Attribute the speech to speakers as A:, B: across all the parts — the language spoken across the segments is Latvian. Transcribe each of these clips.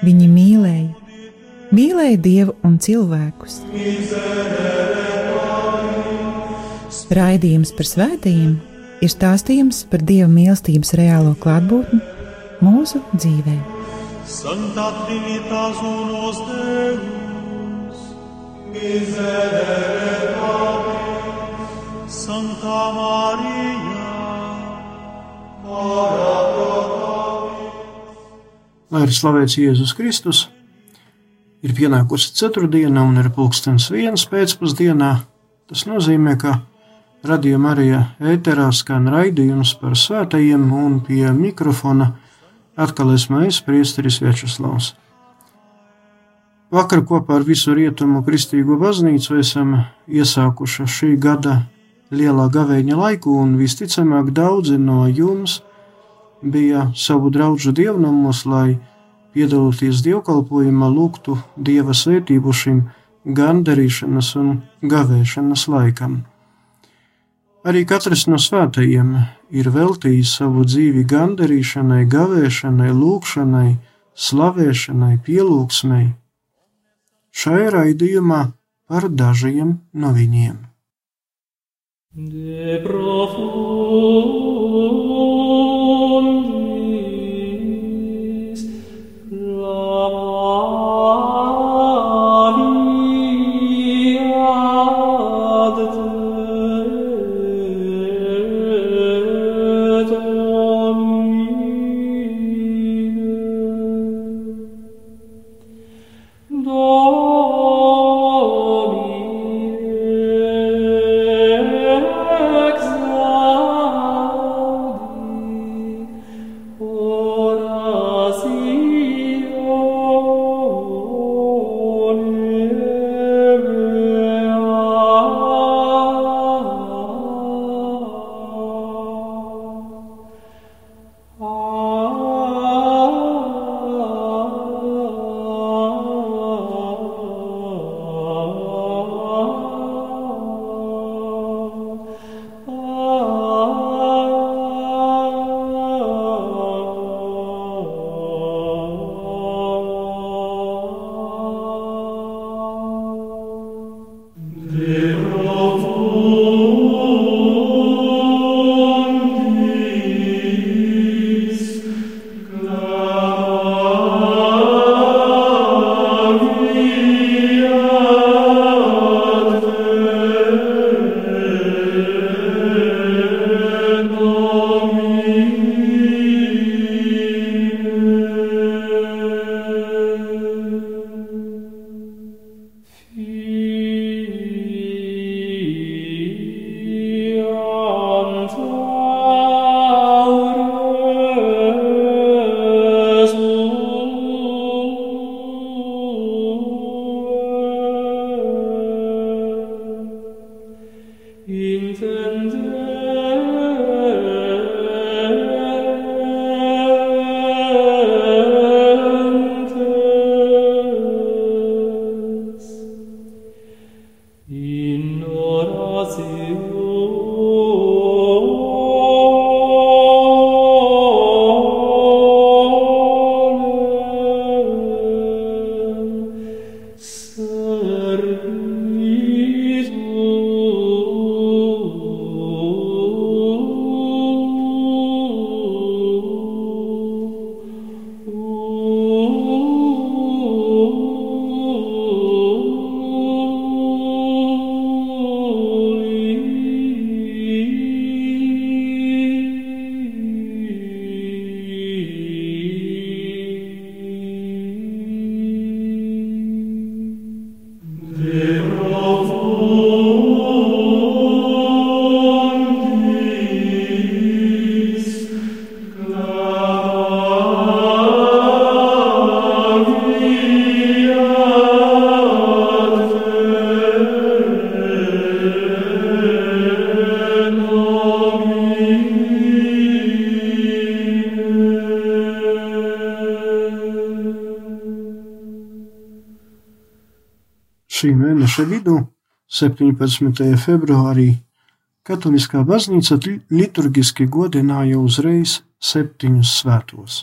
A: Viņi mīlēja, mīlēja Dievu un cilvēkus. Raidījums par svētījumiem ir stāstījums par Dieva mīlestības reālo klātbūtni mūsu dzīvē. Santa Trinitas unos Deus, miserere Patris, Santa Maria, ora pro
B: Lai ir slavēts Jēzus Kristus, ir pienākusi ceturtdiena un ir pulkstenis viens pēcpusdienā. Tas nozīmē, ka radījuma arī ēterā skan raidījums par svētajiem un pie mikrofona atkal esmu es, priesteris Večeslavs. Vakar kopā ar visu rietumu kristīgo baznīcu esam iesākuši šī gada lielā gavēņa laiku, un visticamāk daudzi no jums bija savu draugu dievnamos, lai piedaloties dievkalpojumā, lūgtu dieva svētību šim gandarīšanas un gavēšanas laikam. Arī katrs no svētajiem ir veltījis savu dzīvi gandarīšanai, gavēšanai, lūgšanai, slavēšanai, pielūgsmai. Šajā raidījumā par dažiem no viņiem. De Šī mēneša vidū, 17. februārī, Katoliskā baznīca liturgiski godināja uzreiz septiņus svētos,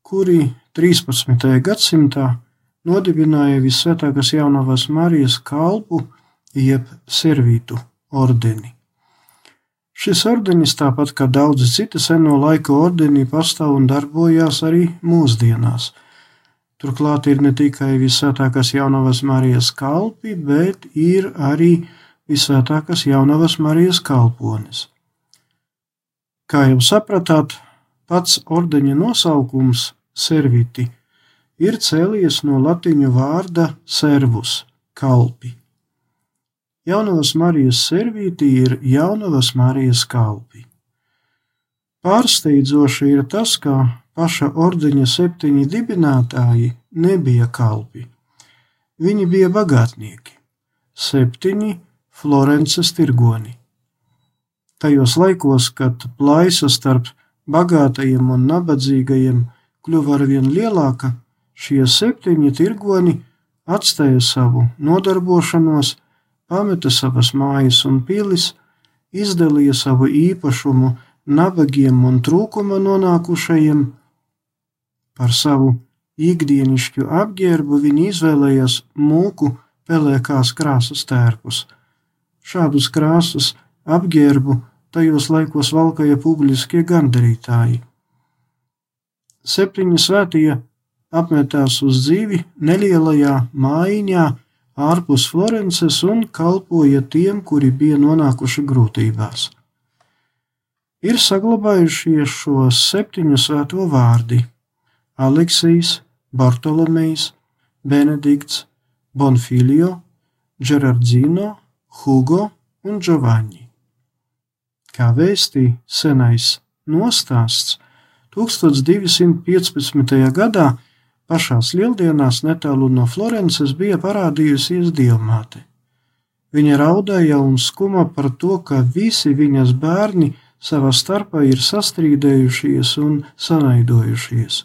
B: kuri 13. gadsimtā nodibināja visvētākās jaunavas Marijas kalpu jeb servītu ordeni. Šis ordenis, tāpat kā daudzi citi seno laiku ordeni, pastāv un darbojās arī mūsdienās. Turklāt ir ne tikai visvētākās jaunavas Marijas kalpi, bet ir arī visvētākās jaunavas Marijas kalponis. Kā jau sapratāt, pats ordeņa nosaukums - serviti - ir cēlies no latīņu vārda servus - kalpi. Jaunavas Marijas serviti ir Jaunavas Marijas kalpi. Pārsteidzoši ir tas, ka paša ordeņa septiņi dibinātāji nebija kalpi. Viņi bija bagātnieki, septiņi Florences tirgoni. Tajos laikos, kad plaisa starp bagātajiem un nabadzīgajiem kļuva arvien lielāka, šie septiņi tirgoni atstāja savu nodarbošanos, pameta savas mājas un pilis, izdalīja savu īpašumu nabagiem un trūkuma nonākušajiem. Par savu ikdienišķu apģērbu viņi izvēlējās mūku pelēkās krāsas tērpus – Šādus krāsas apģērbu tajos laikos valkāja publiskie gandarītāji. Septiņi svētie apmetās uz dzīvi nelielajā mājiņā ārpus Florences un kalpoja tiem, kuri bija nonākuši grūtībās. Ir saglabājušies šo septiņu svēto vārdi - Aleksijs, Bartolomejs, Benedikts, Bonfilio, Gerardzino, Hugo un Giovanni. Kā vēstīja senais nostāsts, 1215. gadā pašās lieldienās netālu no Florences bija parādījusies dievmāte. Viņa raudāja un skuma par to, ka visi viņas bērni savā starpā ir sastrīdējušies un sanaidojušies.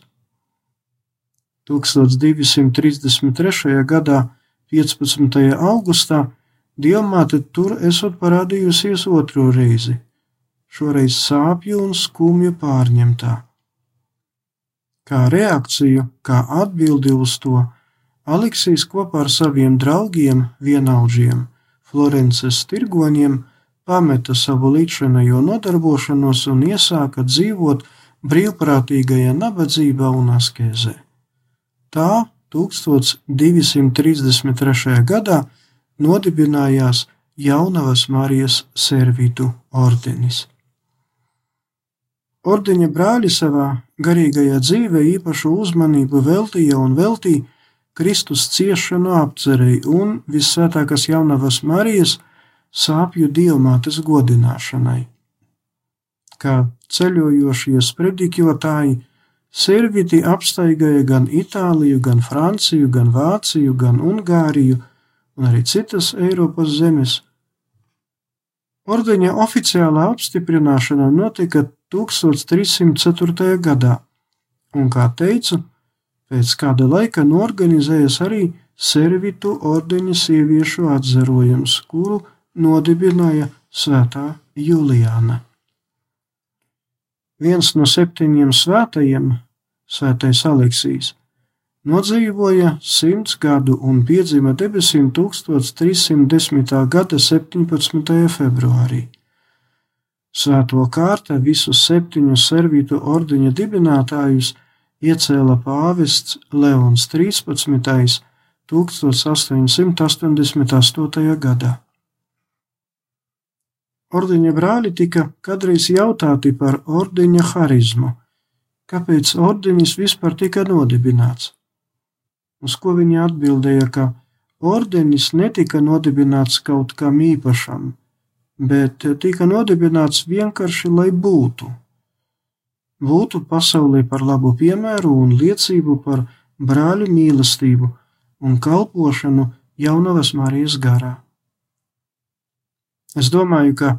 B: 1233. gadā 15. augustā Dievmāte tur esot parādījusies otro reizi, šoreiz sāpju un skumju pārņemtā. Kā reakciju, kā atbildi uz to, Aleksijs kopā ar saviem draugiem, vienaudžiem, Florences tirgoņiem, pameta savu līdzinējo nodarbošanos un iesāka dzīvot brīvprātīgajā nabadzībā un askēzē. Tā 1233. gadā nodibinājās Jaunavas Marijas servitu ordenis. Ordeņa brāļi savā garīgajā dzīvē īpašu uzmanību veltīja un veltīja Kristus ciešanu apcerei un visvētākās jaunavas Marijas sāpju dievmātes godināšanai. Kā ceļojošie sprediķotāji, serviti apstaigāja gan Itāliju, gan Franciju, gan Vāciju, gan Ungāriju, un arī citas Eiropas zemes. Ordeņa oficiālā apstiprināšana notika 1304. gadā, un, kā teicu, pēc kāda laika norganizējas arī Servitu ordeņa sieviešu atzarojums, kuru nodibināja Svētā Juliāna. Viens no septiņiem svētajiem, Svētais Aleksijs, Nodzīvoja simts gadu un piedzima debesīm 1310. gada 17. februārī. Svēto kārta visus septiņus servitu ordeņa dibinātājus iecēla pāvests Leons 13. 1888. gadā. Ordeņa brāļi tika kādreiz jautāti par ordeņa harizmu, kāpēc ordenis vispār tika nodibināts uz ko viņi atbildēja, ka ordenis netika nodibināts kaut kam īpašam, bet tika nodibināts vienkārši, lai būtu. Būtu pasaulē par labu piemēru un liecību par brāļu mīlestību un kalpošanu jaunavas Marijas garā. Es domāju, ka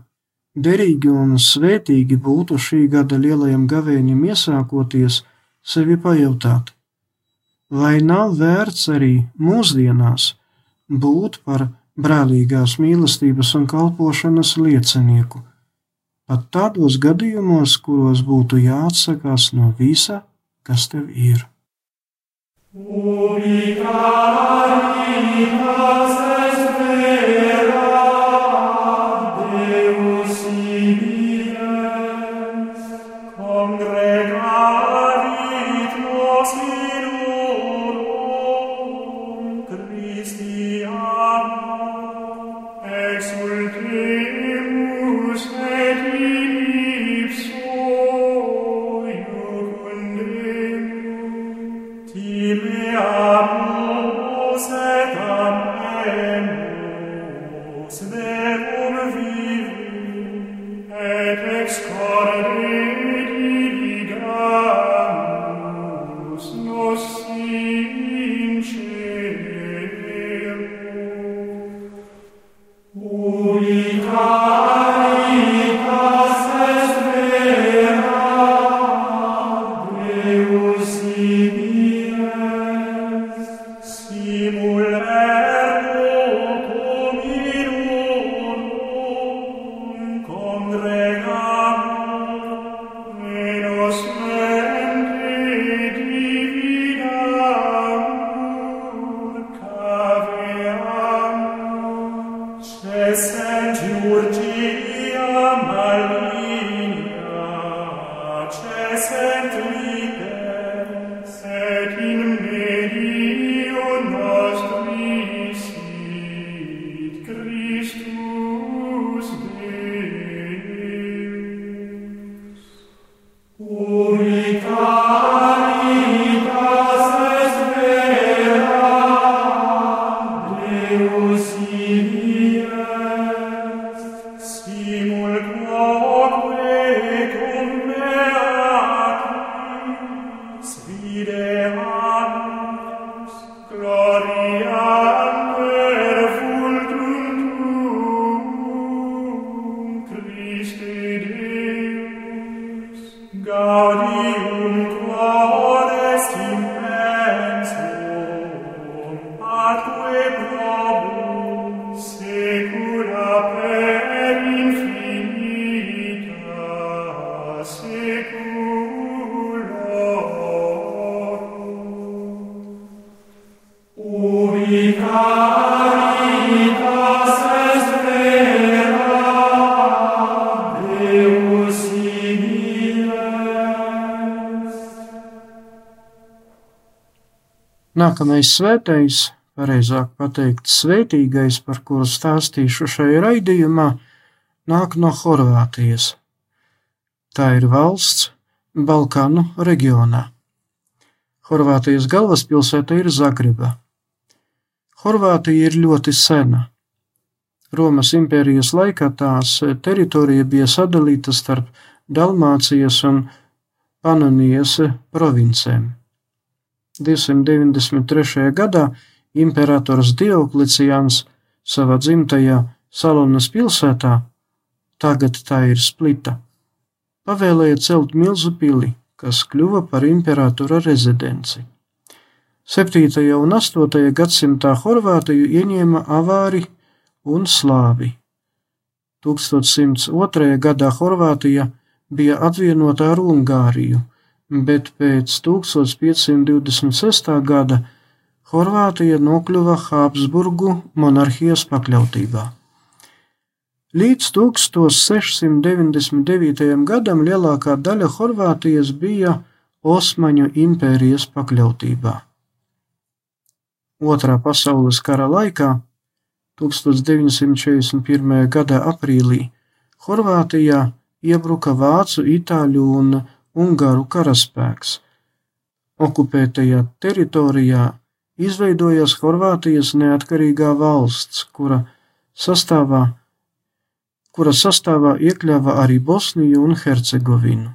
B: derīgi un svētīgi būtu šī gada lielajam gavēnim iesākoties sevi pajautāt, vai nav vērts arī mūsdienās
C: būt par brālīgās mīlestības un kalpošanas liecinieku, pat tādos gadījumos, kuros būtu jāatsakās no visa, kas tev ir. Nākamais svētais, pareizāk pateikt, svētīgais, par kuru stāstīšu šajā raidījumā, nāk no Horvātijas. Tā ir valsts Balkānu reģionā. Horvātijas galvaspilsēta ir Zagreba. Horvātija ir ļoti sena. Romas impērijas laikā tās teritorija bija sadalīta starp Dalmācijas un Panonijas provincēm. 293. gadā imperators Diokleciāns savā dzimtajā Salonas pilsētā, tagad tā ir Splita, pavēlēja celt milzu pili, kas kļuva par imperatora rezidenci. 7. un 8. gadsimtā Horvātiju ieņēma avāri un slāvi. 1102. gadā Horvātija bija apvienota ar Ungāriju bet pēc 1526. gada Horvātija nokļuva Habsburgu monarhijas pakļautībā. Līdz 1699. gadam lielākā daļa Horvātijas bija Osmaņu impērijas pakļautībā. Otrā pasaules kara laikā, 1941. gada aprīlī, Horvātijā iebruka vācu, itāļu un Ungāru karaspēks. Okupētajā teritorijā izveidojās Horvātijas neatkarīgā valsts, kura sastāvā, kura sastāvā iekļāva arī Bosniju un Hercegovinu.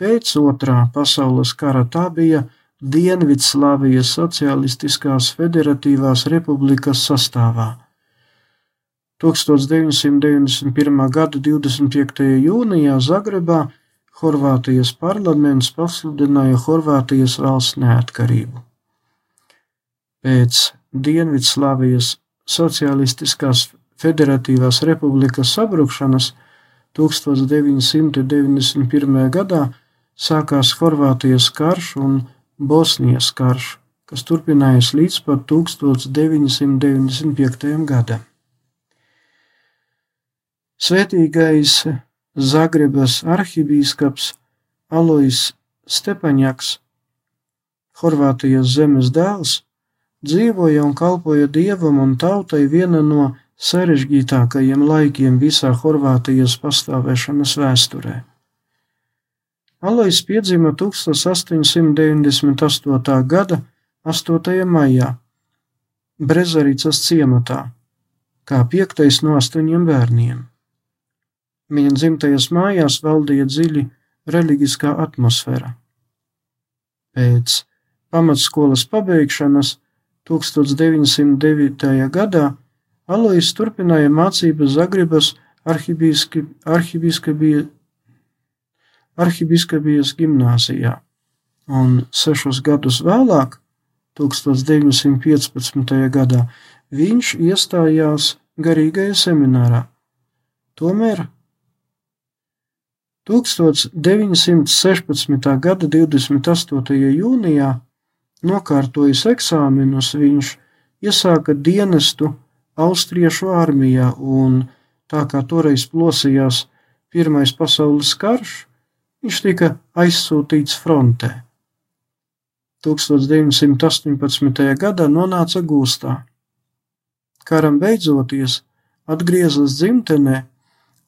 C: Pēc otrā pasaules kara tā bija Dienvidslāvijas Socialistiskās Federatīvās Republikas sastāvā. 1991. gada 25. jūnijā Zagrebā Horvātijas parlaments pasludināja Horvātijas valsts neatkarību. Pēc
B: Dienvidslāvijas Socialistiskās Federatīvās republikas sabrukšanas 1991. gadā sākās Horvātijas karš un Bosnijas karš, kas turpinājās līdz pat 1995. gadam. Svētīgais Zagrebas arhibīskaps Alois Stepaņaks, Horvātijas zemes dēls, dzīvoja un kalpoja dievam un tautai viena no sarežģītākajiem laikiem visā Horvātijas pastāvēšanas vēsturē. Alois piedzima 1898. gada 8. maijā Brezarīcas ciematā, kā piektais no astoņiem bērniem. Viņa dzimtajās mājās valdīja dziļi reliģiskā atmosfēra. Pēc pamatskolas pabeigšanas 1909. gadā Alois turpināja mācības Zagrebas arhibiskabijas gimnāzijā, un sešus gadus vēlāk, 1915. gadā, viņš iestājās garīgajā seminārā. Tomēr 1916. gada 28. jūnijā, nokārtojis eksāmenus, viņš iesāka dienestu Austriešu armijā, un tā kā toreiz plosījās Pirmais pasaules karš, viņš tika aizsūtīts frontē. 1918. gadā nonāca gūstā. Karam beidzoties, atgriezās dzimtenē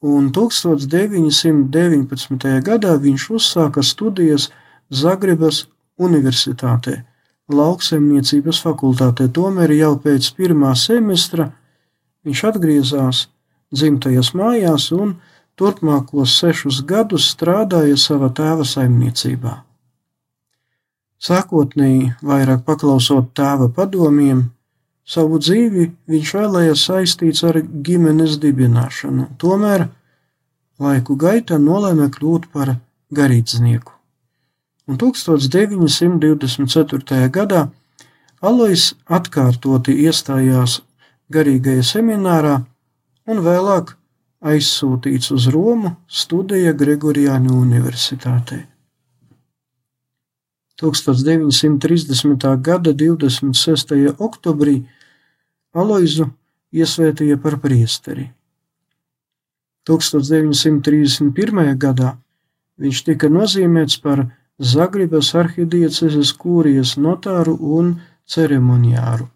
B: un 1919. gadā viņš uzsāka studijas Zagrebas Universitātē, lauksaimniecības fakultātē. Tomēr jau pēc pirmā semestra viņš atgriezās dzimtajās mājās un turpmākos sešus gadus strādāja savā tēva saimniecībā. Sākotnēji, vairāk paklausot tēva padomiem, Savu dzīvi viņš vēlējās saistīts ar ģimenes dibināšanu, tomēr laiku gaitā nolēma kļūt par garīdznieku. Un 1924. gadā Alois atkārtoti iestājās garīgajā seminārā un vēlāk aizsūtīts uz Romu studija Gregorijāņu universitātē. 1930. gada 26. oktobrī Aloizu iesvētīja par priesteri. 1931. gadā viņš tika nozīmēts par Zagrebas arhidieceses kūrijas notāru un ceremoniāru.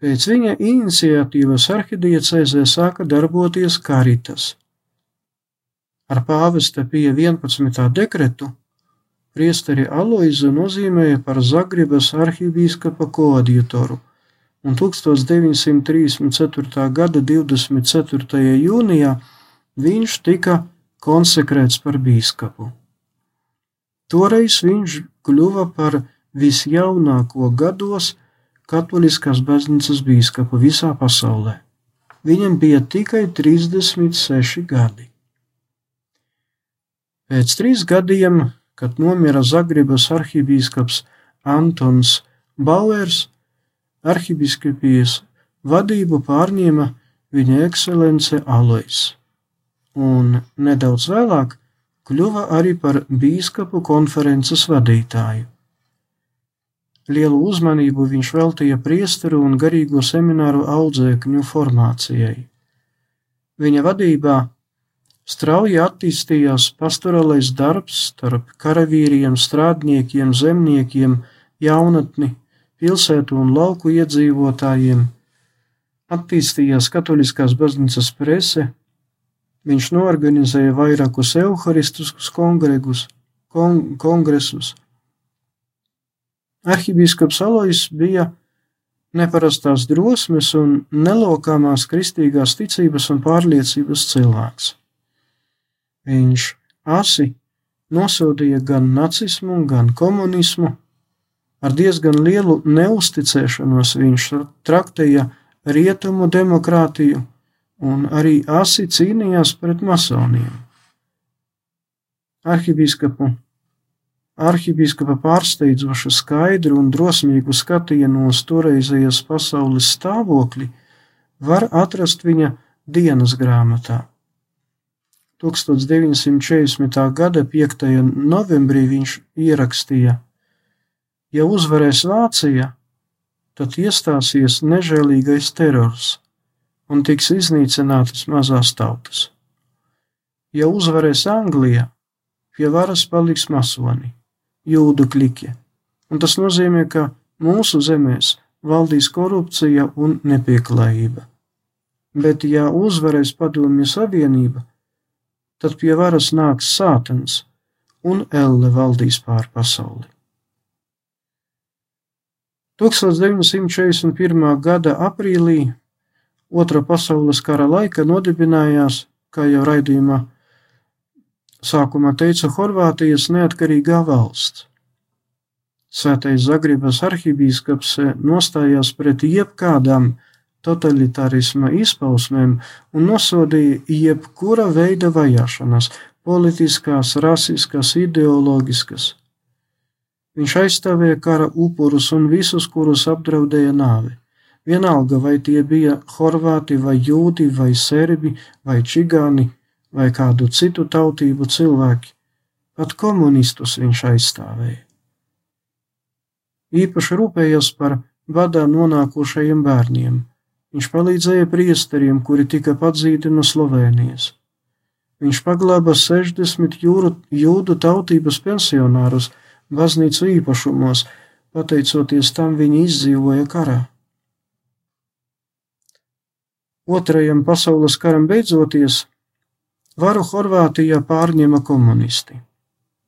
B: Pēc viņa iniciatīvas arhidiecezē sāka darboties karitas. Ar pāvesta pie 11. dekretu priesteri Aloizu nozīmēja par Zagrebas arhibīskapa koadjutoru un 1934. gada 24. jūnijā viņš tika konsekrēts par bīskapu. Toreiz viņš kļuva par visjaunāko gados katoliskās baznīcas bīskapu visā pasaulē. Viņam bija tikai 36 gadi. Pēc trīs gadiem, kad nomira Zagrebas arhibīskaps Antons Bauers, arhibiskupijas vadību pārņēma viņa ekscelence Alois, un nedaudz vēlāk kļuva arī par bīskapu konferences vadītāju. Lielu uzmanību viņš veltīja priesteru un garīgo semināru audzēkņu formācijai. Viņa vadībā strauji attīstījās pastorālais darbs starp karavīriem, strādniekiem, zemniekiem, jaunatni, pilsētu un lauku iedzīvotājiem, attīstījās katoliskās baznīcas prese, viņš norganizēja vairākus evaharistiskus kongregus, kon, kongresus. Arhibīskaps Alois bija neparastās drosmes un nelokāmās kristīgās ticības un pārliecības cilvēks. Viņš asi nosodīja gan nacismu, gan komunismu, Ar diezgan lielu neusticēšanos viņš traktēja rietumu demokrātiju un arī asi cīnījās pret masoniem. Arhibīskapu arhibīskapa pārsteidzoša skaidru un drosmīgu skatienu uz toreizējas pasaules stāvokli var atrast viņa dienas grāmatā. 1940. gada 5. novembrī viņš ierakstīja: Ja uzvarēs Vācija, tad iestāsies nežēlīgais terors un tiks iznīcinātas mazās tautas. Ja uzvarēs Anglija, pie varas paliks masoni, jūdu kliķi, un tas nozīmē, ka mūsu zemēs valdīs korupcija un nepieklājība. Bet, ja uzvarēs Padomju Savienība, tad pie varas nāks sātans un elle valdīs pār pasauli. 1941. gada aprīlī Otra pasaules kara laika nodibinājās, kā jau raidījumā sākumā teica, Horvātijas neatkarīgā valsts. Svētais Zagribas arhibīskaps nostājās pret jebkādām totalitārisma izpausmēm un nosodīja jebkura veida vajāšanas, politiskās, rasiskas, ideoloģiskas. Viņš aizstāvēja kara upurus un visus, kurus apdraudēja nāve. Vienalga, vai tie bija horvāti, vai jūdi, vai serbi, vai čigāni, vai kādu citu tautību cilvēki, pat komunistus viņš aizstāvēja. Īpaši rūpējās par badā nonākušajiem bērniem. Viņš palīdzēja priesteriem, kuri tika padzīti no Slovenijas. Viņš paglāba 60 jūru, jūdu tautības pensionārus baznīcu īpašumos, pateicoties tam viņi izdzīvoja karā. Otrajam pasaules karam beidzoties, varu Horvātijā pārņēma komunisti.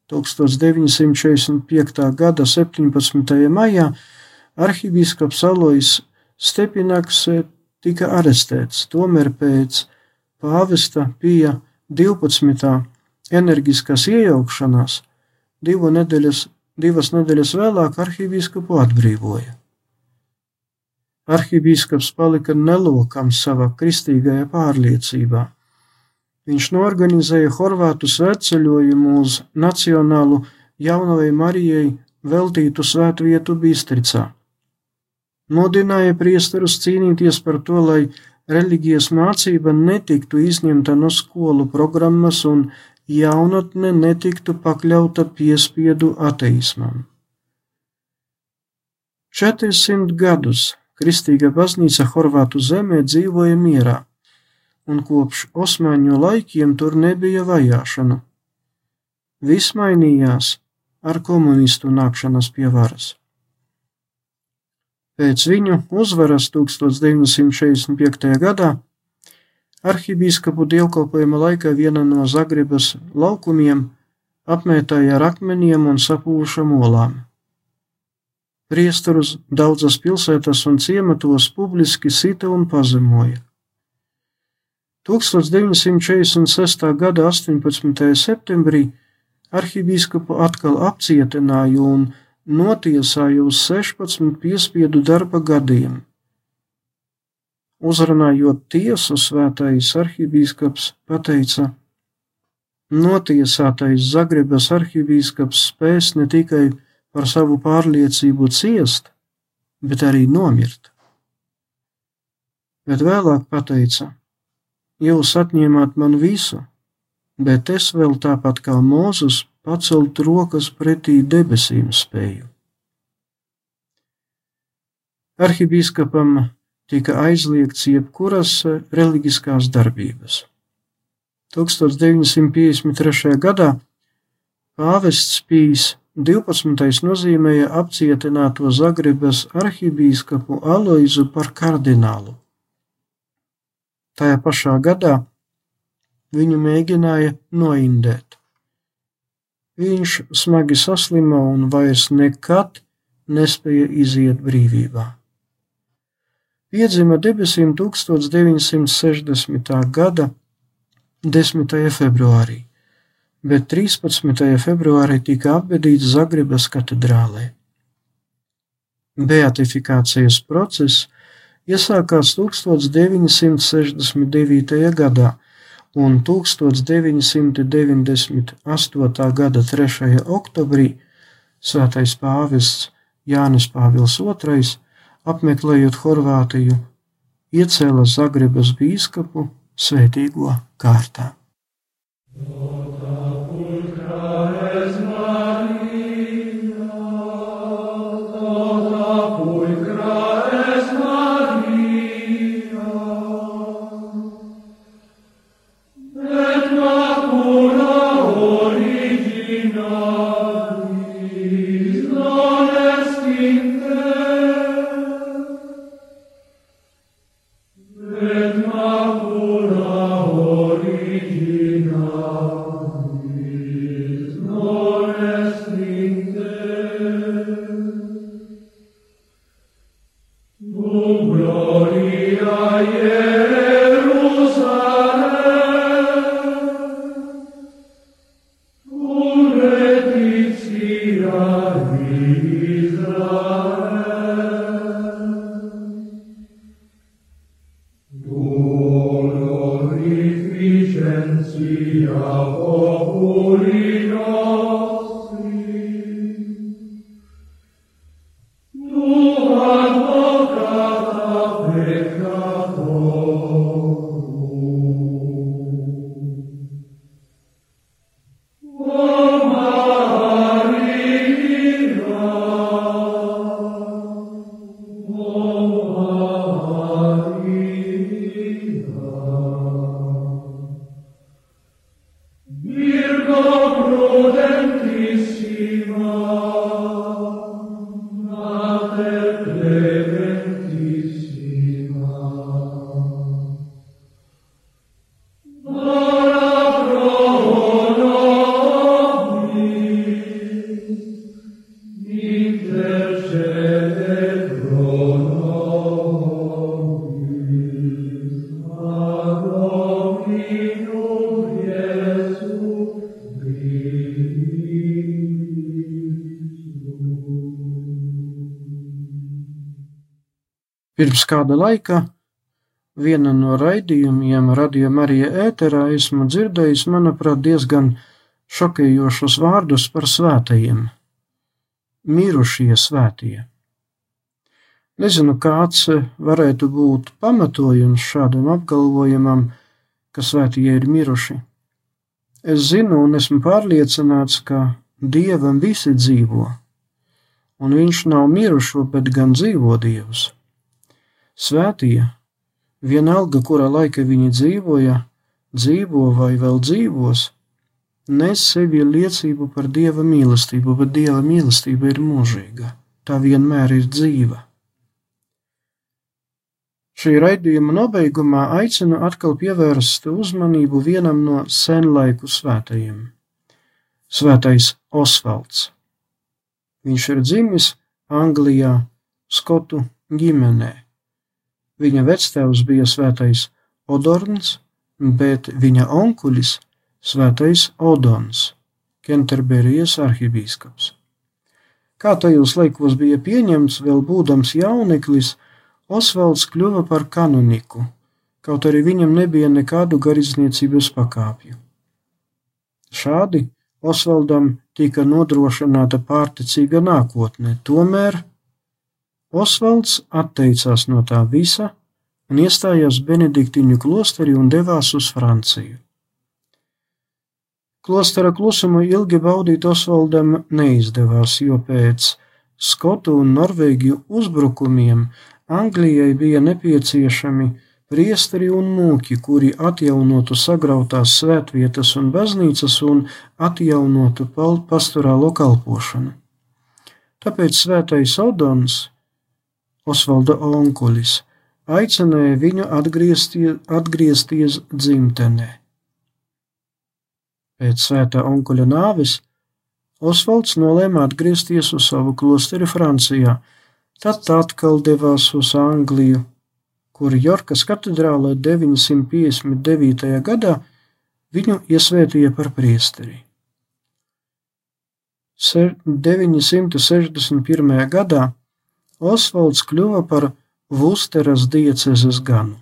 B: 1945. gada 17. maijā arhibīskaps Alois Stepinaks tika arestēts, tomēr pēc pāvesta pija 12. enerģiskas iejaukšanās divu nedēļas, divas nedēļas vēlāk arhibīskapu atbrīvoja. Arhibīskaps palika nelokams savā kristīgajā pārliecībā. Viņš norganizēja horvātu svētceļojumu uz Nacionālu jaunavai Marijai veltītu svētvietu Bistricā. Modināja priesterus cīnīties par to, lai reliģijas mācība netiktu izņemta no skolu programmas un jaunatne netiktu pakļauta piespiedu ateismam. 400 gadus Kristīga baznīca Horvātu zemē dzīvoja mierā, un kopš osmaņu laikiem tur nebija vajāšanu. Viss mainījās ar komunistu nākšanas pie varas. Pēc viņu uzvaras 1945. gadā arhibīskapu dievkalpojuma laikā viena no Zagrebas laukumiem apmētāja ar akmeņiem un sapūšam olām. Priesturus daudzas pilsētas un ciematos publiski sita un pazemoja. 1946. gada 18. septembrī arhibīskapu atkal apcietināja un notiesāja uz 16 piespiedu darba gadiem. Uzrunājot tiesu, svētais arhibīskaps pateica: Notiesātais Zagrebas arhibīskaps spēs ne tikai par savu pārliecību ciest, bet arī nomirt. Bet vēlāk pateica: Jūs atņēmāt man visu, bet es vēl tāpat kā Mozus pacelt rokas pretī debesīm spēju. Arhibīskapam tika aizliegts jebkuras reliģiskās darbības. 1953. gadā pāvests Pīs 12. nozīmēja apcietināto Zagrebas arhibīskapu Aloizu par kardinālu. Tajā pašā gadā viņu mēģināja noindēt. Viņš smagi saslima un vairs nekad nespēja iziet brīvībā. Piedzima debesīm 1960. gada 10. februārī bet 13. februārī tika apbedīts Zagrebas katedrālē. Beatifikācijas process iesākās 1969. gadā un 1998. gada 3. oktobrī Svētais pāvests Jānis Pāvils II, apmeklējot Horvātiju, iecēla Zagrebas bīskapu svētīgo kārtā. Pirms kāda laika viena no raidījumiem, Radio Marija ēterā, esmu dzirdējis, manuprāt, diezgan šokējošus vārdus par svētajiem - mirušie svētie. Nezinu, kāds varētu būt pamatojums šādam apgalvojumam, ka svētie ir miruši. Es zinu un esmu pārliecināts, ka Dievam visi dzīvo, un Viņš nav mirušo, bet gan dzīvo Dievs. Svētie, vienalga kurā laika viņi dzīvoja, dzīvo vai vēl dzīvos, nes sevi liecību par Dieva mīlestību, bet Dieva mīlestība ir mūžīga, tā vienmēr ir dzīva. Šī raidījuma nobeigumā aicinu atkal pievērst uzmanību vienam no senlaiku svētajiem - Svētais Osvalds. Viņš ir dzimis Anglijā, Skotu ģimenē. Viņa vectēvs bija svētais Odorns, bet viņa onkulis svētais Odons, Kenterberijas arhibīskaps. Kā tajos laikos bija pieņemts, vēl būdams jauneklis, Osvalds kļuva par kanoniku, kaut arī viņam nebija nekādu garīdzniecības pakāpju. Šādi Osvaldam tika nodrošināta pārticīga nākotne, tomēr Osvalds atteicās no tā visa un iestājās Benediktiņu klosterī un devās uz Franciju. Klostera klusumu ilgi baudīt Osvaldam neizdevās, jo pēc Skotu un Norvēģiju uzbrukumiem Anglijai bija nepieciešami priesteri un mūki, kuri atjaunotu sagrautās svētvietas un baznīcas un atjaunotu pastorālo kalpošanu. Tāpēc svētais Odons Osvalda onkulis, aicināja viņu atgriezties, atgriezties dzimtenē. Pēc svētā onkuļa nāves Osvalds nolēma atgriezties uz savu klosteri Francijā, tad atkal devās uz Angliju, kur Jorkas katedrālē 959. gadā viņu iesvētīja par priesteri. 961. gadā Osvalds kļuva par Vusteras diecezes ganu.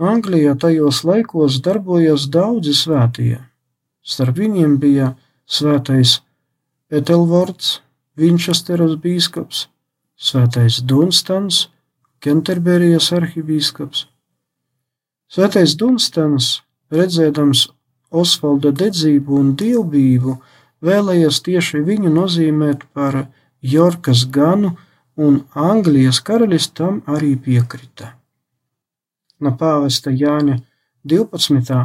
B: Anglijā tajos laikos darbojās daudzi svētie. Starp viņiem bija svētais Etelvorts, Vinčesteras bīskaps, Svētais Dunstans, Kenterberijas arhibīskaps. Svētais Dunstans, redzēdams Osvalda dedzību un dievbijību, vēlējies tieši viņu nozīmēt par Jorkas ganu, un Anglijas karalis tam arī piekrita. No pāvesta Jāņa 12.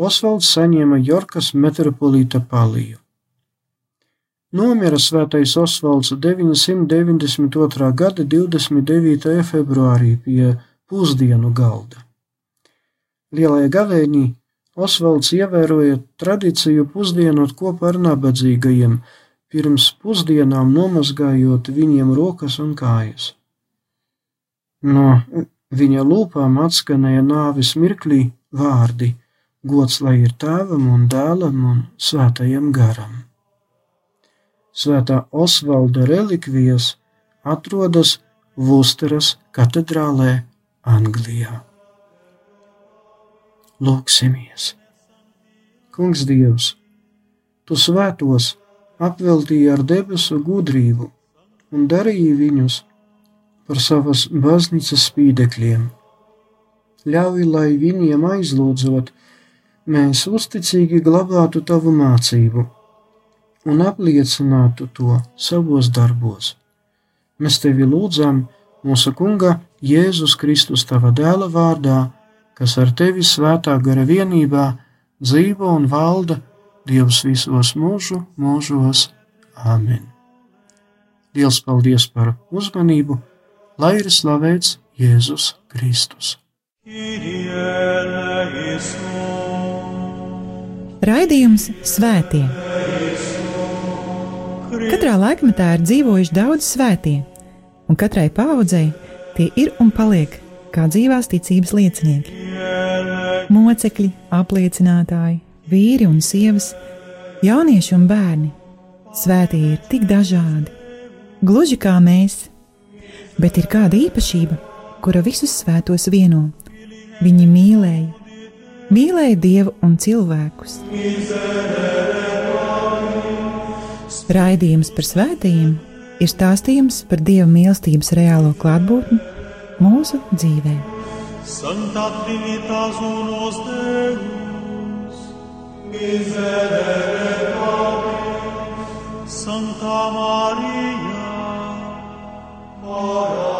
B: Osvalds saņēma Jorkas metropolīta paliju. Nomira svētais Osvalds 992. gada 29. februārī pie pusdienu galda. Lielajā gavēnī Osvalds ievēroja tradiciju pusdienot kopā ar nabadzīgajiem, pirms pusdienām nomazgājot viņiem rokas un kājas. No viņa lūpām atskanēja nāves mirklī vārdi: Gods lai ir tēvam un dēlam un svētajam garam. Svētā Osvalda relikvijas atrodas Vusteras katedrālē Anglijā. Lūksimies! Kungs Dievs, Tu svētos apveltīji ar debesu gudrību un darīji viņus par savas baznīcas spīdekļiem. Ļauj, lai viņiem aizlūdzot, mēs uzticīgi glabātu Tavu mācību un apliecinātu to savos darbos. Mēs tevi lūdzam mūsu Kunga Jēzus Kristus tava dēla vārdā, kas ar tevi svētā gara vienībā dzīvo un valda Dievs visos mūžu mūžos. Āmen! Dievs paldies par uzmanību, lai ir slavēts Jēzus Kristus!
A: Raidījums Svētie! Katrā laikmetā ir dzīvojuši daudz svētie, un katrai paudzei tie ir un paliek kā dzīvās ticības liecinieki. Mocekļi, apliecinātāji, vīri un sievas, jaunieši un bērni. Svētie ir tik dažādi, gluži kā mēs, bet ir kāda īpašība, kura visus svētos vieno. Viņi mīlēja, mīlēja Dievu un cilvēkus. Raidījums par svētījumiem ir stāstījums par Dieva mīlestības reālo klātbūtni mūsu dzīvē. Santa Trinitas unos Deus, Miserere nobis, Santa Maria, ora